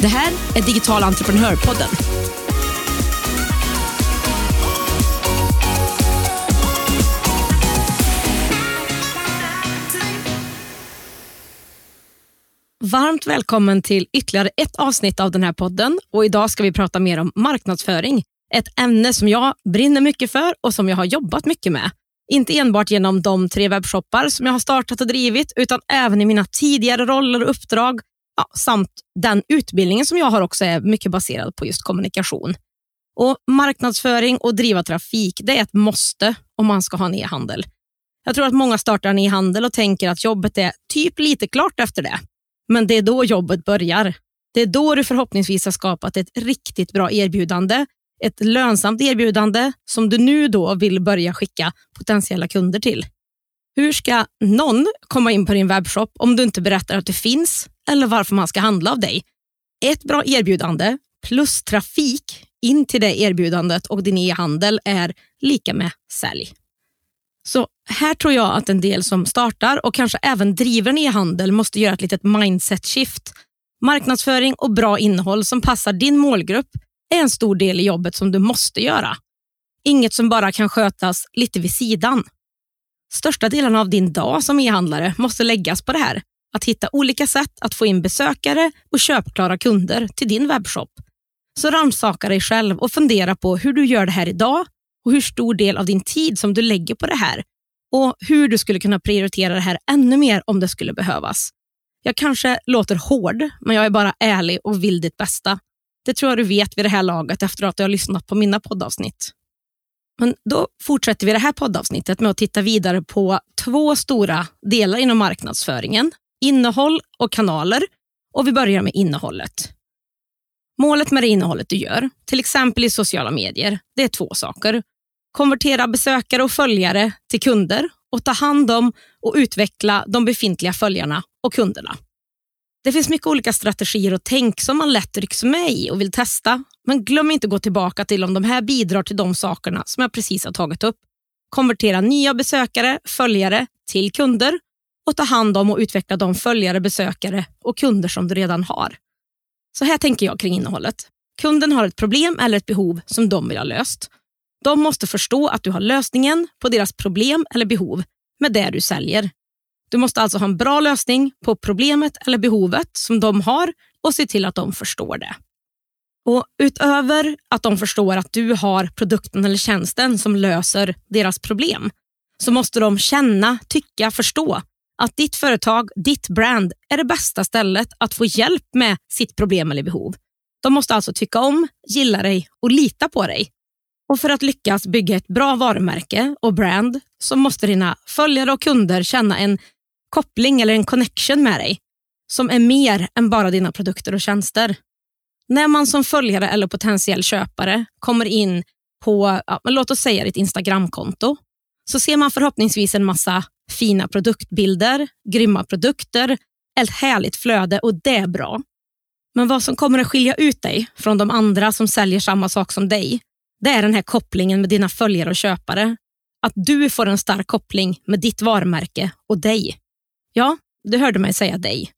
Det här är Digital entreprenörpodden. Varmt välkommen till ytterligare ett avsnitt av den här podden. Och Idag ska vi prata mer om marknadsföring. Ett ämne som jag brinner mycket för och som jag har jobbat mycket med. Inte enbart genom de tre webbshoppar som jag har startat och drivit, utan även i mina tidigare roller och uppdrag ja, samt den utbildningen som jag har också är mycket baserad på just kommunikation. Och Marknadsföring och driva trafik det är ett måste om man ska ha en e-handel. Jag tror att många startar en e-handel och tänker att jobbet är typ lite klart efter det. Men det är då jobbet börjar. Det är då du förhoppningsvis har skapat ett riktigt bra erbjudande, ett lönsamt erbjudande som du nu då vill börja skicka potentiella kunder till. Hur ska någon komma in på din webbshop om du inte berättar att du finns eller varför man ska handla av dig? Ett bra erbjudande plus trafik in till det erbjudandet och din e-handel är lika med sälj. Så här tror jag att en del som startar och kanske även driver en e-handel måste göra ett litet mindset shift. Marknadsföring och bra innehåll som passar din målgrupp är en stor del i jobbet som du måste göra. Inget som bara kan skötas lite vid sidan. Största delen av din dag som e-handlare måste läggas på det här. Att hitta olika sätt att få in besökare och köpklara kunder till din webbshop. Så rannsaka dig själv och fundera på hur du gör det här idag och hur stor del av din tid som du lägger på det här och hur du skulle kunna prioritera det här ännu mer om det skulle behövas. Jag kanske låter hård, men jag är bara ärlig och vill ditt bästa. Det tror jag du vet vid det här laget efter att du har lyssnat på mina poddavsnitt. Men då fortsätter vi det här poddavsnittet med att titta vidare på två stora delar inom marknadsföringen. Innehåll och kanaler. Och Vi börjar med innehållet. Målet med det innehållet du gör, till exempel i sociala medier, det är två saker konvertera besökare och följare till kunder och ta hand om och utveckla de befintliga följarna och kunderna. Det finns mycket olika strategier och tänk som man lätt rycks med i och vill testa. Men glöm inte att gå tillbaka till om de här bidrar till de sakerna som jag precis har tagit upp. Konvertera nya besökare, följare till kunder och ta hand om och utveckla de följare, besökare och kunder som du redan har. Så här tänker jag kring innehållet. Kunden har ett problem eller ett behov som de vill ha löst. De måste förstå att du har lösningen på deras problem eller behov med det du säljer. Du måste alltså ha en bra lösning på problemet eller behovet som de har och se till att de förstår det. Och Utöver att de förstår att du har produkten eller tjänsten som löser deras problem så måste de känna, tycka, förstå att ditt företag, ditt brand är det bästa stället att få hjälp med sitt problem eller behov. De måste alltså tycka om, gilla dig och lita på dig. Och För att lyckas bygga ett bra varumärke och brand så måste dina följare och kunder känna en koppling eller en connection med dig som är mer än bara dina produkter och tjänster. När man som följare eller potentiell köpare kommer in på, ja, låt oss säga ditt Instagramkonto, så ser man förhoppningsvis en massa fina produktbilder, grymma produkter, ett härligt flöde och det är bra. Men vad som kommer att skilja ut dig från de andra som säljer samma sak som dig, det är den här kopplingen med dina följare och köpare. Att du får en stark koppling med ditt varumärke och dig. Ja, du hörde mig säga dig.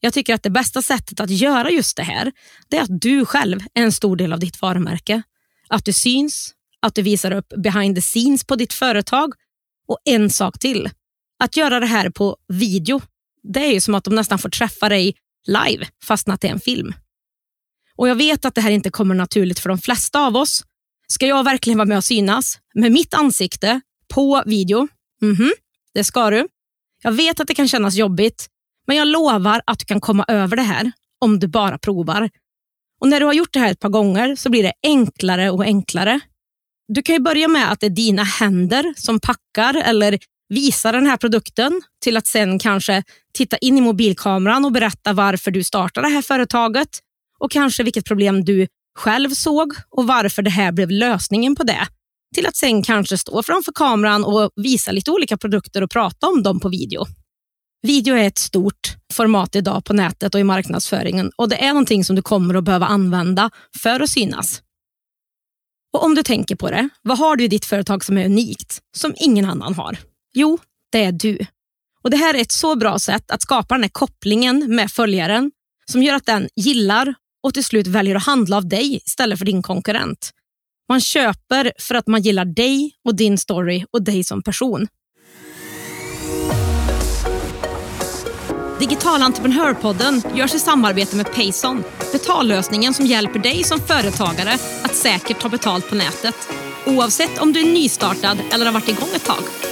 Jag tycker att det bästa sättet att göra just det här, det är att du själv är en stor del av ditt varumärke. Att du syns, att du visar upp behind the scenes på ditt företag och en sak till. Att göra det här på video, det är ju som att de nästan får träffa dig live fast att det är en film. Och Jag vet att det här inte kommer naturligt för de flesta av oss. Ska jag verkligen vara med och synas med mitt ansikte på video? Mhm, mm det ska du. Jag vet att det kan kännas jobbigt, men jag lovar att du kan komma över det här om du bara provar. Och När du har gjort det här ett par gånger så blir det enklare och enklare. Du kan börja med att det är dina händer som packar eller visa den här produkten till att sen kanske titta in i mobilkameran och berätta varför du startade det här företaget och kanske vilket problem du själv såg och varför det här blev lösningen på det. Till att sen kanske stå framför kameran och visa lite olika produkter och prata om dem på video. Video är ett stort format idag på nätet och i marknadsföringen och det är någonting som du kommer att behöva använda för att synas. Och Om du tänker på det, vad har du i ditt företag som är unikt, som ingen annan har? Jo, det är du. Och Det här är ett så bra sätt att skapa den här kopplingen med följaren som gör att den gillar och till slut väljer att handla av dig istället för din konkurrent. Man köper för att man gillar dig och din story och dig som person. Digital entreprenörpodden görs i samarbete med Payson. Betallösningen som hjälper dig som företagare att säkert ta betalt på nätet. Oavsett om du är nystartad eller har varit igång ett tag.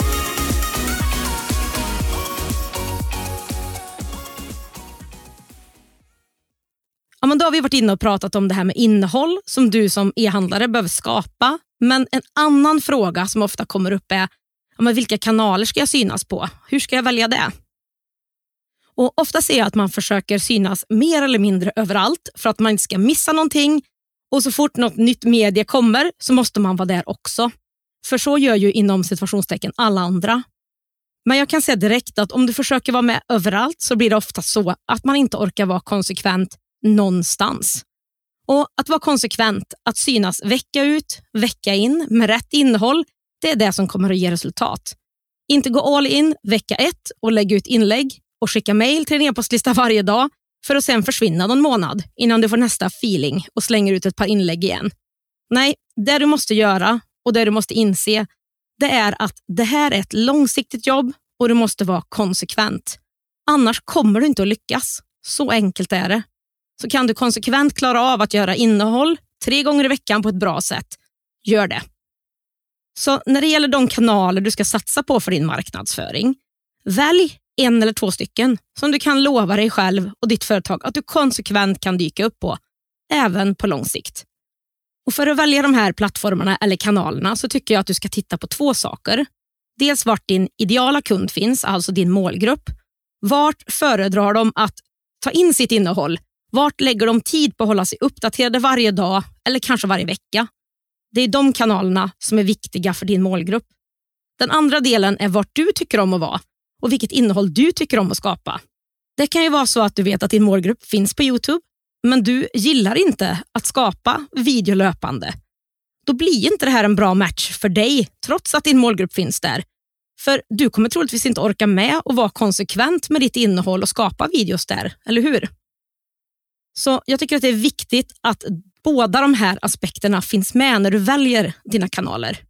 men då har vi varit inne och pratat om det här med innehåll som du som e-handlare behöver skapa. Men en annan fråga som ofta kommer upp är ja, men vilka kanaler ska jag synas på? Hur ska jag välja det? Och Ofta ser jag att man försöker synas mer eller mindre överallt för att man inte ska missa någonting. Och Så fort något nytt media kommer så måste man vara där också. För så gör ju inom situationstecken alla andra. Men jag kan säga direkt att om du försöker vara med överallt så blir det ofta så att man inte orkar vara konsekvent någonstans. Och Att vara konsekvent, att synas vecka ut, vecka in med rätt innehåll, det är det som kommer att ge resultat. Inte gå all in vecka ett och lägga ut inlägg och skicka mejl till din e-postlista varje dag för att sen försvinna någon månad innan du får nästa feeling och slänger ut ett par inlägg igen. Nej, det du måste göra och det du måste inse det är att det här är ett långsiktigt jobb och du måste vara konsekvent. Annars kommer du inte att lyckas. Så enkelt är det. Så kan du konsekvent klara av att göra innehåll tre gånger i veckan på ett bra sätt, gör det. Så när det gäller de kanaler du ska satsa på för din marknadsföring, välj en eller två stycken som du kan lova dig själv och ditt företag att du konsekvent kan dyka upp på, även på lång sikt. Och För att välja de här plattformarna eller kanalerna så tycker jag att du ska titta på två saker. Dels vart din ideala kund finns, alltså din målgrupp. Vart föredrar de att ta in sitt innehåll? Vart lägger de tid på att hålla sig uppdaterade varje dag eller kanske varje vecka? Det är de kanalerna som är viktiga för din målgrupp. Den andra delen är vart du tycker om att vara och vilket innehåll du tycker om att skapa. Det kan ju vara så att du vet att din målgrupp finns på Youtube, men du gillar inte att skapa video löpande. Då blir inte det här en bra match för dig, trots att din målgrupp finns där. För du kommer troligtvis inte orka med och vara konsekvent med ditt innehåll och skapa videos där, eller hur? Så jag tycker att det är viktigt att båda de här aspekterna finns med när du väljer dina kanaler.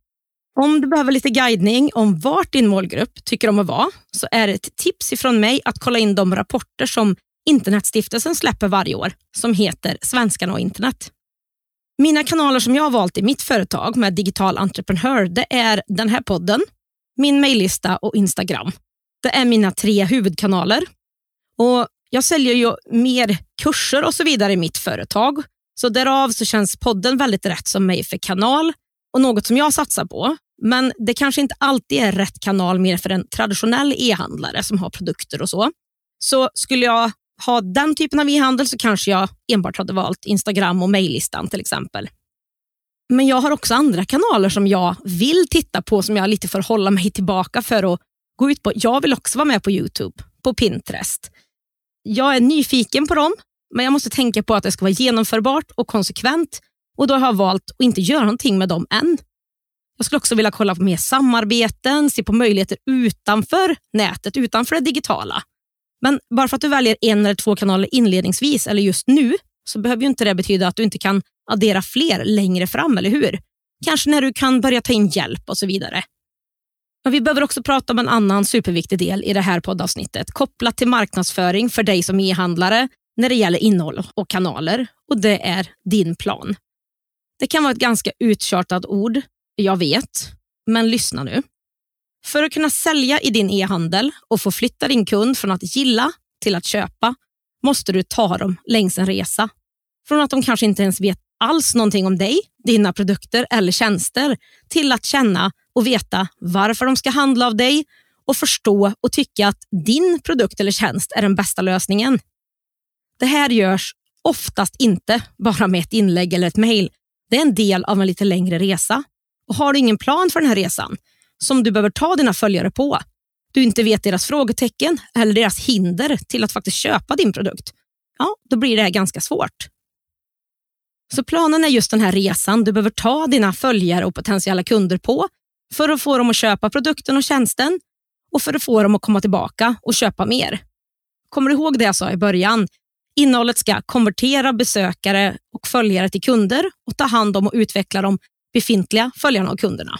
Om du behöver lite guidning om vart din målgrupp tycker om att vara så är det ett tips ifrån mig att kolla in de rapporter som Internetstiftelsen släpper varje år som heter Svenskarna och internet. Mina kanaler som jag har valt i mitt företag med Digital Entreprenör det är den här podden, min mejllista och Instagram. Det är mina tre huvudkanaler. Och jag säljer ju mer kurser och så vidare i mitt företag så därav så känns podden väldigt rätt som mig för kanal och något som jag satsar på. Men det kanske inte alltid är rätt kanal mer för en traditionell e-handlare som har produkter och så. Så skulle jag ha den typen av e-handel så kanske jag enbart hade valt Instagram och mejllistan till exempel. Men jag har också andra kanaler som jag vill titta på som jag lite får hålla mig tillbaka för att gå ut på. Jag vill också vara med på Youtube, på Pinterest. Jag är nyfiken på dem men jag måste tänka på att det ska vara genomförbart och konsekvent och då har jag valt att inte göra någonting med dem än. Jag skulle också vilja kolla på mer samarbeten, se på möjligheter utanför nätet, utanför det digitala. Men bara för att du väljer en eller två kanaler inledningsvis eller just nu så behöver ju inte det betyda att du inte kan addera fler längre fram, eller hur? Kanske när du kan börja ta in hjälp och så vidare. Men vi behöver också prata om en annan superviktig del i det här poddavsnittet kopplat till marknadsföring för dig som e-handlare när det gäller innehåll och kanaler och det är din plan. Det kan vara ett ganska uttjatat ord, jag vet, men lyssna nu. För att kunna sälja i din e-handel och få flytta din kund från att gilla till att köpa måste du ta dem längs en resa. Från att de kanske inte ens vet alls någonting om dig, dina produkter eller tjänster till att känna och veta varför de ska handla av dig och förstå och tycka att din produkt eller tjänst är den bästa lösningen. Det här görs oftast inte bara med ett inlägg eller ett mejl. Det är en del av en lite längre resa. Och Har du ingen plan för den här resan som du behöver ta dina följare på, du inte vet deras frågetecken eller deras hinder till att faktiskt köpa din produkt, ja, då blir det här ganska svårt. Så planen är just den här resan du behöver ta dina följare och potentiella kunder på för att få dem att köpa produkten och tjänsten och för att få dem att komma tillbaka och köpa mer. Kommer du ihåg det jag sa i början? Innehållet ska konvertera besökare och följare till kunder och ta hand om och utveckla de befintliga följarna och kunderna.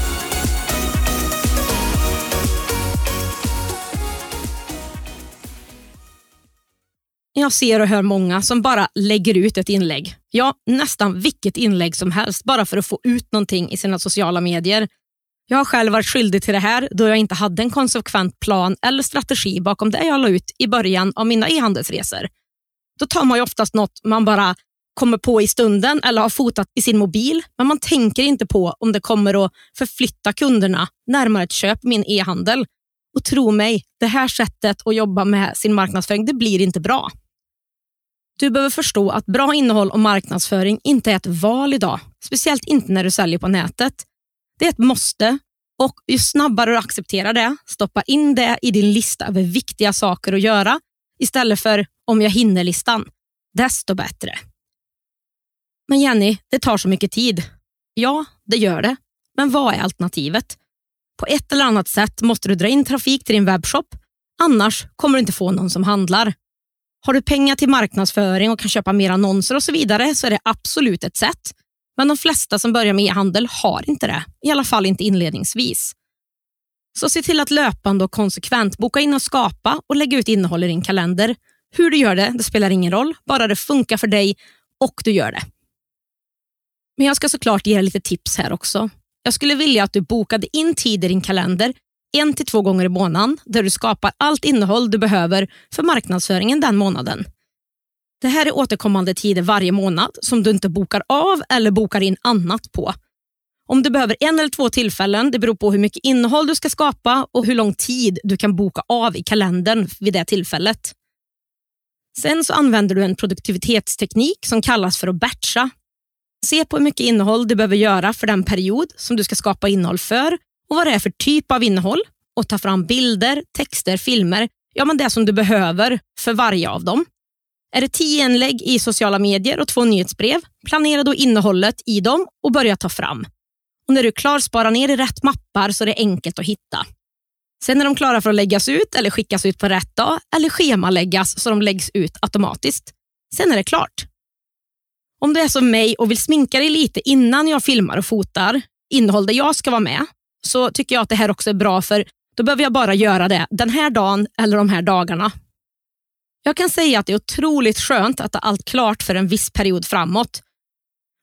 Jag ser och hör många som bara lägger ut ett inlägg. Ja, nästan vilket inlägg som helst bara för att få ut någonting i sina sociala medier. Jag har själv varit skyldig till det här då jag inte hade en konsekvent plan eller strategi bakom det jag la ut i början av mina e-handelsresor. Då tar man ju oftast något man bara kommer på i stunden eller har fotat i sin mobil, men man tänker inte på om det kommer att förflytta kunderna närmare ett köp min e-handel. Och tro mig, det här sättet att jobba med sin marknadsföring, det blir inte bra. Du behöver förstå att bra innehåll och marknadsföring inte är ett val idag. Speciellt inte när du säljer på nätet. Det är ett måste och ju snabbare du accepterar det, stoppa in det i din lista över viktiga saker att göra istället för om jag hinner-listan, desto bättre. Men Jenny, det tar så mycket tid. Ja, det gör det. Men vad är alternativet? På ett eller annat sätt måste du dra in trafik till din webbshop, annars kommer du inte få någon som handlar. Har du pengar till marknadsföring och kan köpa mer annonser och så vidare så är det absolut ett sätt. Men de flesta som börjar med e-handel har inte det, i alla fall inte inledningsvis. Så se till att löpande och konsekvent boka in och skapa och lägga ut innehåll i din kalender. Hur du gör det, det spelar ingen roll, bara det funkar för dig och du gör det. Men jag ska såklart ge dig lite tips här också. Jag skulle vilja att du bokade in tid i din kalender en till två gånger i månaden där du skapar allt innehåll du behöver för marknadsföringen den månaden. Det här är återkommande tider varje månad som du inte bokar av eller bokar in annat på. Om du behöver en eller två tillfällen, det beror på hur mycket innehåll du ska skapa och hur lång tid du kan boka av i kalendern vid det tillfället. Sen så använder du en produktivitetsteknik som kallas för att batcha. Se på hur mycket innehåll du behöver göra för den period som du ska skapa innehåll för och vad det är för typ av innehåll och ta fram bilder, texter, filmer, ja men det som du behöver för varje av dem. Är det tio inlägg i sociala medier och två nyhetsbrev, planera då innehållet i dem och börja ta fram. Och när du är klar, spara ner i rätt mappar så det är enkelt att hitta. Sen är de klara för att läggas ut eller skickas ut på rätt dag eller schemaläggas så de läggs ut automatiskt. Sen är det klart. Om du är som mig och vill sminka dig lite innan jag filmar och fotar innehåll där jag ska vara med, så tycker jag att det här också är bra för då behöver jag bara göra det den här dagen eller de här dagarna. Jag kan säga att det är otroligt skönt att ha allt klart för en viss period framåt.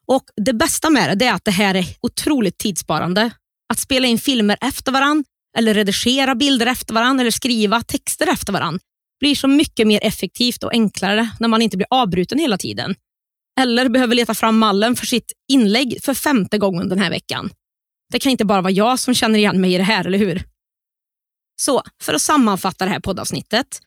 Och Det bästa med det är att det här är otroligt tidssparande. Att spela in filmer efter varann, eller redigera bilder efter varann eller skriva texter efter varann blir så mycket mer effektivt och enklare när man inte blir avbruten hela tiden. Eller behöver leta fram mallen för sitt inlägg för femte gången den här veckan. Det kan inte bara vara jag som känner igen mig i det här, eller hur? Så, för att sammanfatta det här poddavsnittet.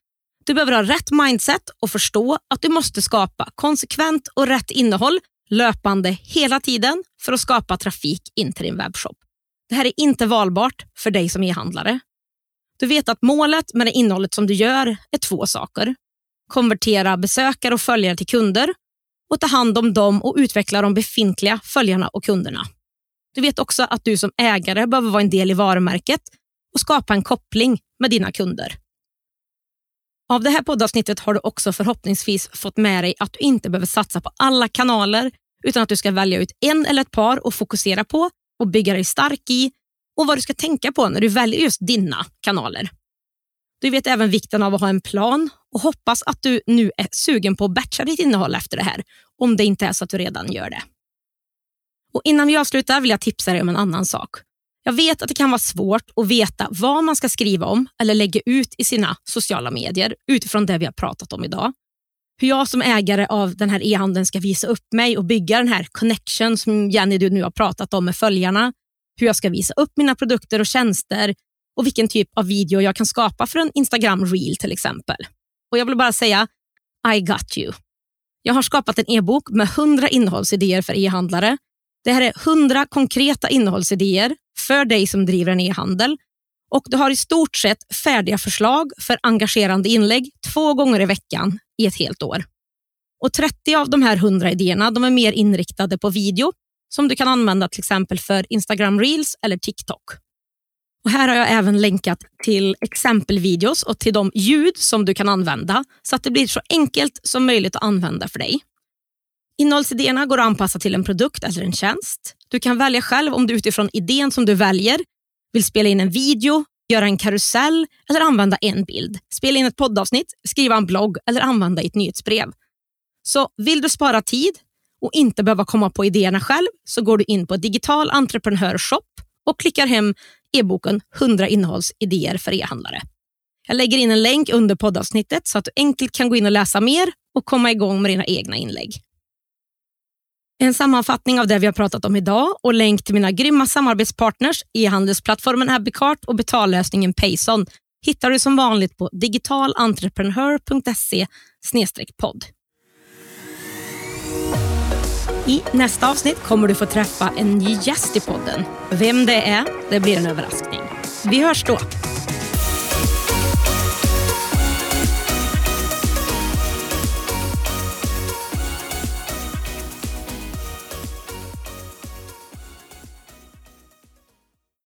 Du behöver ha rätt mindset och förstå att du måste skapa konsekvent och rätt innehåll löpande hela tiden för att skapa trafik in till din webbshop. Det här är inte valbart för dig som e-handlare. Du vet att målet med det innehållet som du gör är två saker. Konvertera besökare och följare till kunder och ta hand om dem och utveckla de befintliga följarna och kunderna. Du vet också att du som ägare behöver vara en del i varumärket och skapa en koppling med dina kunder. Av det här poddavsnittet har du också förhoppningsvis fått med dig att du inte behöver satsa på alla kanaler utan att du ska välja ut en eller ett par och fokusera på och bygga dig stark i och vad du ska tänka på när du väljer just dina kanaler. Du vet även vikten av att ha en plan och hoppas att du nu är sugen på att batcha ditt innehåll efter det här, om det inte är så att du redan gör det. Och Innan vi avslutar vill jag tipsa dig om en annan sak. Jag vet att det kan vara svårt att veta vad man ska skriva om eller lägga ut i sina sociala medier utifrån det vi har pratat om idag. Hur jag som ägare av den här e-handeln ska visa upp mig och bygga den här connection som Jenny du nu har pratat om med följarna. Hur jag ska visa upp mina produkter och tjänster och vilken typ av video jag kan skapa för en Instagram reel till exempel. Och Jag vill bara säga, I got you. Jag har skapat en e-bok med 100 innehållsidéer för e-handlare. Det här är 100 konkreta innehållsidéer för dig som driver en e-handel och du har i stort sett färdiga förslag för engagerande inlägg två gånger i veckan i ett helt år. Och 30 av de här 100 idéerna de är mer inriktade på video som du kan använda till exempel för Instagram Reels eller TikTok. Och Här har jag även länkat till exempelvideos och till de ljud som du kan använda så att det blir så enkelt som möjligt att använda för dig. Innehållsidéerna går att anpassa till en produkt eller en tjänst. Du kan välja själv om du utifrån idén som du väljer vill spela in en video, göra en karusell eller använda en bild. Spela in ett poddavsnitt, skriva en blogg eller använda i ett nyhetsbrev. Så vill du spara tid och inte behöva komma på idéerna själv så går du in på Digital Entreprenör Shop och klickar hem e-boken 100 innehållsidéer för e-handlare. Jag lägger in en länk under poddavsnittet så att du enkelt kan gå in och läsa mer och komma igång med dina egna inlägg. En sammanfattning av det vi har pratat om idag och länk till mina grymma samarbetspartners, e-handelsplattformen Abbeycart och betallösningen Payson hittar du som vanligt på digitalentreprenör.se podd. I nästa avsnitt kommer du få träffa en ny gäst i podden. Vem det är, det blir en överraskning. Vi hörs då.